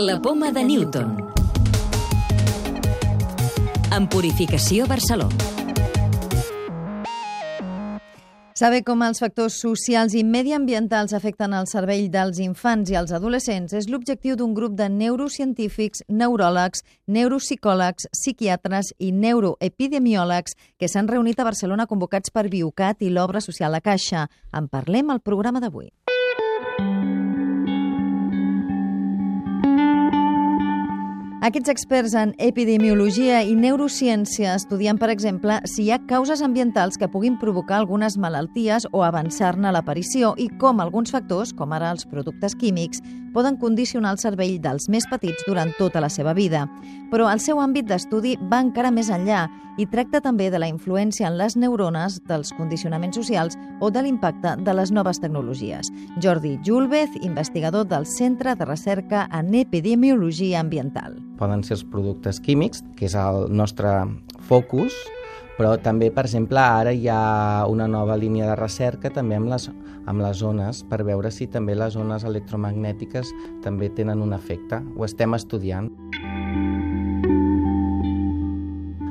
La poma de Newton. En Purificació Barceló. Saber com els factors socials i mediambientals afecten el cervell dels infants i els adolescents és l'objectiu d'un grup de neurocientífics, neuròlegs, neuropsicòlegs, psiquiatres i neuroepidemiòlegs que s'han reunit a Barcelona convocats per Biocat i l'obra social La Caixa. En parlem al programa d'avui. Aquests experts en epidemiologia i neurociència estudien, per exemple, si hi ha causes ambientals que puguin provocar algunes malalties o avançar-ne l'aparició i com alguns factors, com ara els productes químics, poden condicionar el cervell dels més petits durant tota la seva vida. Però el seu àmbit d'estudi va encara més enllà i tracta també de la influència en les neurones, dels condicionaments socials o de l'impacte de les noves tecnologies. Jordi Julvez, investigador del Centre de Recerca en Epidemiologia Ambiental poden ser els productes químics, que és el nostre focus, però també, per exemple, ara hi ha una nova línia de recerca també amb les, amb les ones, per veure si també les ones electromagnètiques també tenen un efecte. Ho estem estudiant.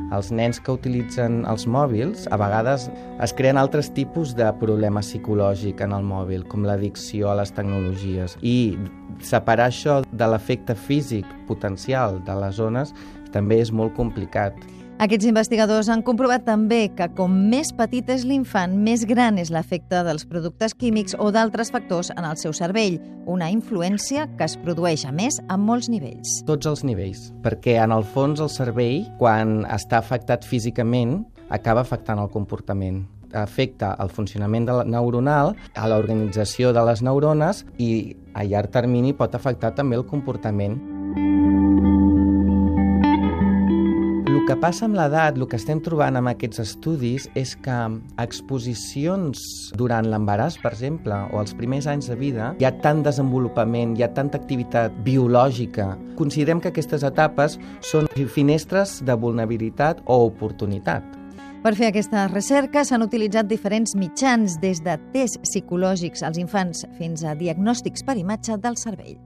Els nens que utilitzen els mòbils, a vegades es creen altres tipus de problemes psicològic en el mòbil, com l'addicció a les tecnologies. I separar això de l'efecte físic potencial de les zones també és molt complicat. Aquests investigadors han comprovat també que com més petit és l'infant, més gran és l'efecte dels productes químics o d'altres factors en el seu cervell, una influència que es produeix, a més, a molts nivells. Tots els nivells, perquè en el fons el cervell, quan està afectat físicament, acaba afectant el comportament afecta el funcionament de la neuronal, a l'organització de les neurones i a llarg termini pot afectar també el comportament. Que passa amb l'edat, el que estem trobant amb aquests estudis és que exposicions durant l'embaràs, per exemple, o els primers anys de vida, hi ha tant desenvolupament, hi ha tanta activitat biològica. Considerem que aquestes etapes són finestres de vulnerabilitat o oportunitat. Per fer aquesta recerca s'han utilitzat diferents mitjans, des de tests psicològics als infants fins a diagnòstics per imatge del cervell.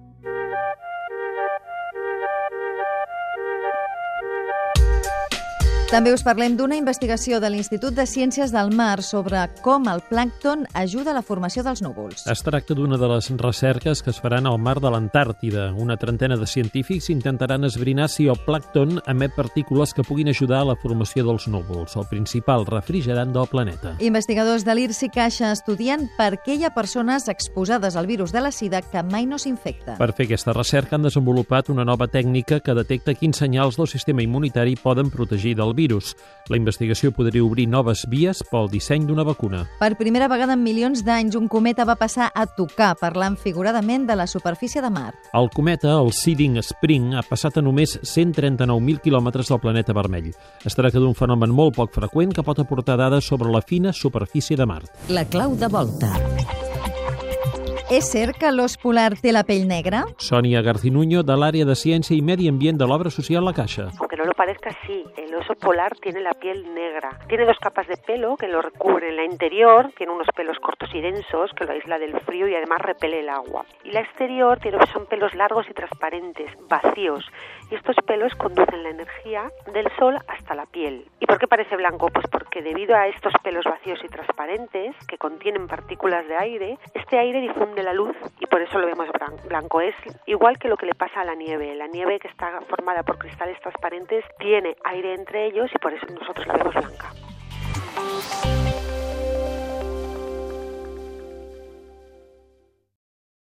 També us parlem d'una investigació de l'Institut de Ciències del Mar sobre com el plàncton ajuda a la formació dels núvols. Es tracta d'una de les recerques que es faran al mar de l'Antàrtida. Una trentena de científics intentaran esbrinar si el plàncton emet partícules que puguin ajudar a la formació dels núvols, el principal refrigerant del planeta. Investigadors de l'IRSI Caixa estudien per què hi ha persones exposades al virus de la sida que mai no s'infecten. Per fer aquesta recerca han desenvolupat una nova tècnica que detecta quins senyals del sistema immunitari poden protegir del virus virus. La investigació podria obrir noves vies pel disseny d'una vacuna. Per primera vegada en milions d'anys, un cometa va passar a tocar, parlant figuradament de la superfície de Mart. El cometa, el Siding Spring, ha passat a només 139.000 quilòmetres del planeta vermell. Es tracta d'un fenomen molt poc freqüent que pot aportar dades sobre la fina superfície de Mart. La clau de volta. És cert que l'os polar té la pell negra? Sònia Garcinuño, de l'àrea de Ciència i Medi Ambient de l'Obra Social La Caixa. Aunque no lo parezca, sí. El oso polar tiene la piel negra. Tiene dos capas de pelo que lo recubren. La interior tiene unos pelos cortos y densos que lo aísla del frío y además repele el agua. Y la exterior tiene, son pelos largos y transparentes, vacíos. Y estos pelos conducen la energía del sol hasta la piel. ¿Y por qué parece blanco? Pues porque debido a estos pelos vacíos y transparentes que contienen partículas de aire, este aire difunde la luz y por eso lo vemos blanco. Es igual que lo que le pasa a la nieve. La nieve que está formada por cristales transparentes tiene aire entre ellos y por eso nosotros la vemos blanca.